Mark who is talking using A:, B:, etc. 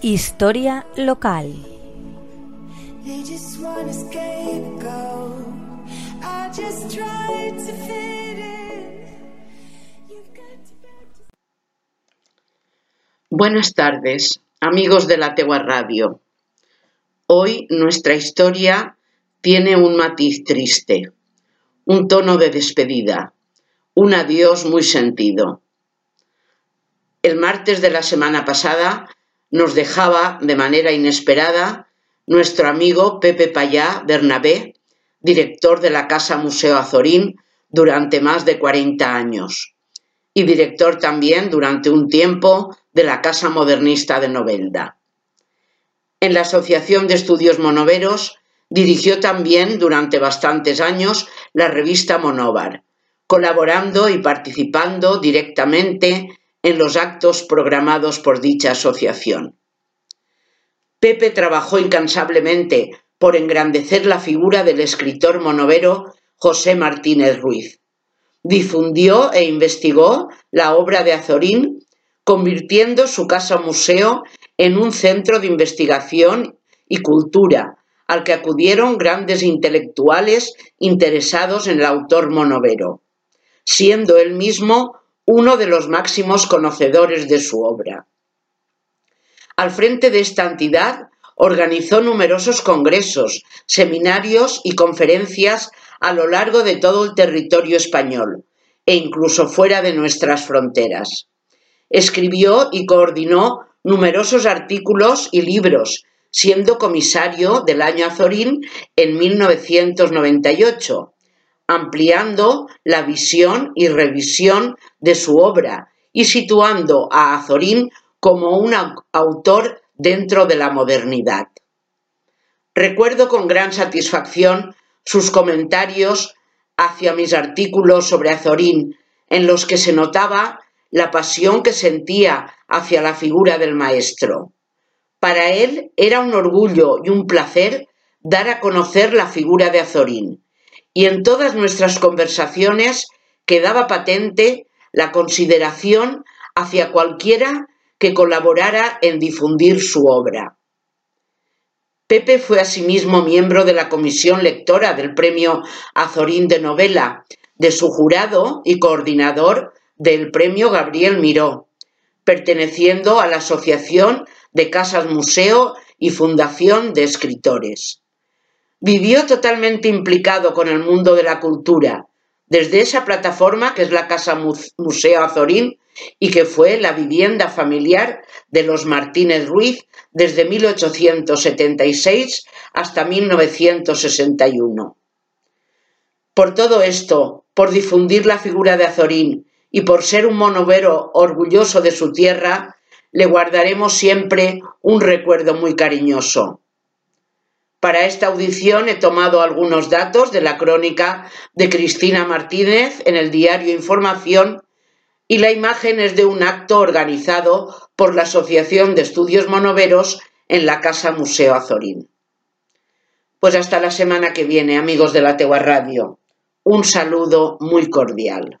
A: Historia local.
B: Buenas tardes, amigos de la Tegua Radio. Hoy nuestra historia tiene un matiz triste, un tono de despedida, un adiós muy sentido. El martes de la semana pasada nos dejaba de manera inesperada nuestro amigo Pepe Payá Bernabé, director de la Casa Museo Azorín durante más de 40 años y director también durante un tiempo de la Casa Modernista de Novelda. En la Asociación de Estudios Monoveros dirigió también durante bastantes años la revista Monóvar, colaborando y participando directamente en los actos programados por dicha asociación. Pepe trabajó incansablemente por engrandecer la figura del escritor monovero José Martínez Ruiz. Difundió e investigó la obra de Azorín, convirtiendo su casa museo en un centro de investigación y cultura, al que acudieron grandes intelectuales interesados en el autor monovero, siendo él mismo uno de los máximos conocedores de su obra. Al frente de esta entidad organizó numerosos congresos, seminarios y conferencias a lo largo de todo el territorio español e incluso fuera de nuestras fronteras. Escribió y coordinó numerosos artículos y libros, siendo comisario del año Azorín en 1998, ampliando la visión y revisión de su obra y situando a Azorín como un autor dentro de la modernidad. Recuerdo con gran satisfacción sus comentarios hacia mis artículos sobre Azorín, en los que se notaba la pasión que sentía hacia la figura del maestro. Para él era un orgullo y un placer dar a conocer la figura de Azorín, y en todas nuestras conversaciones quedaba patente la consideración hacia cualquiera que colaborara en difundir su obra. Pepe fue asimismo miembro de la comisión lectora del Premio Azorín de Novela, de su jurado y coordinador del Premio Gabriel Miró, perteneciendo a la Asociación de Casas Museo y Fundación de Escritores. Vivió totalmente implicado con el mundo de la cultura, desde esa plataforma que es la Casa Museo Azorín y que fue la vivienda familiar de los Martínez Ruiz desde 1876 hasta 1961. Por todo esto, por difundir la figura de Azorín y por ser un monovero orgulloso de su tierra, le guardaremos siempre un recuerdo muy cariñoso. Para esta audición he tomado algunos datos de la crónica de Cristina Martínez en el diario Información y la imagen es de un acto organizado por la Asociación de Estudios Monoveros en la Casa Museo Azorín. Pues hasta la semana que viene, amigos de la Tegua Radio. Un saludo muy cordial.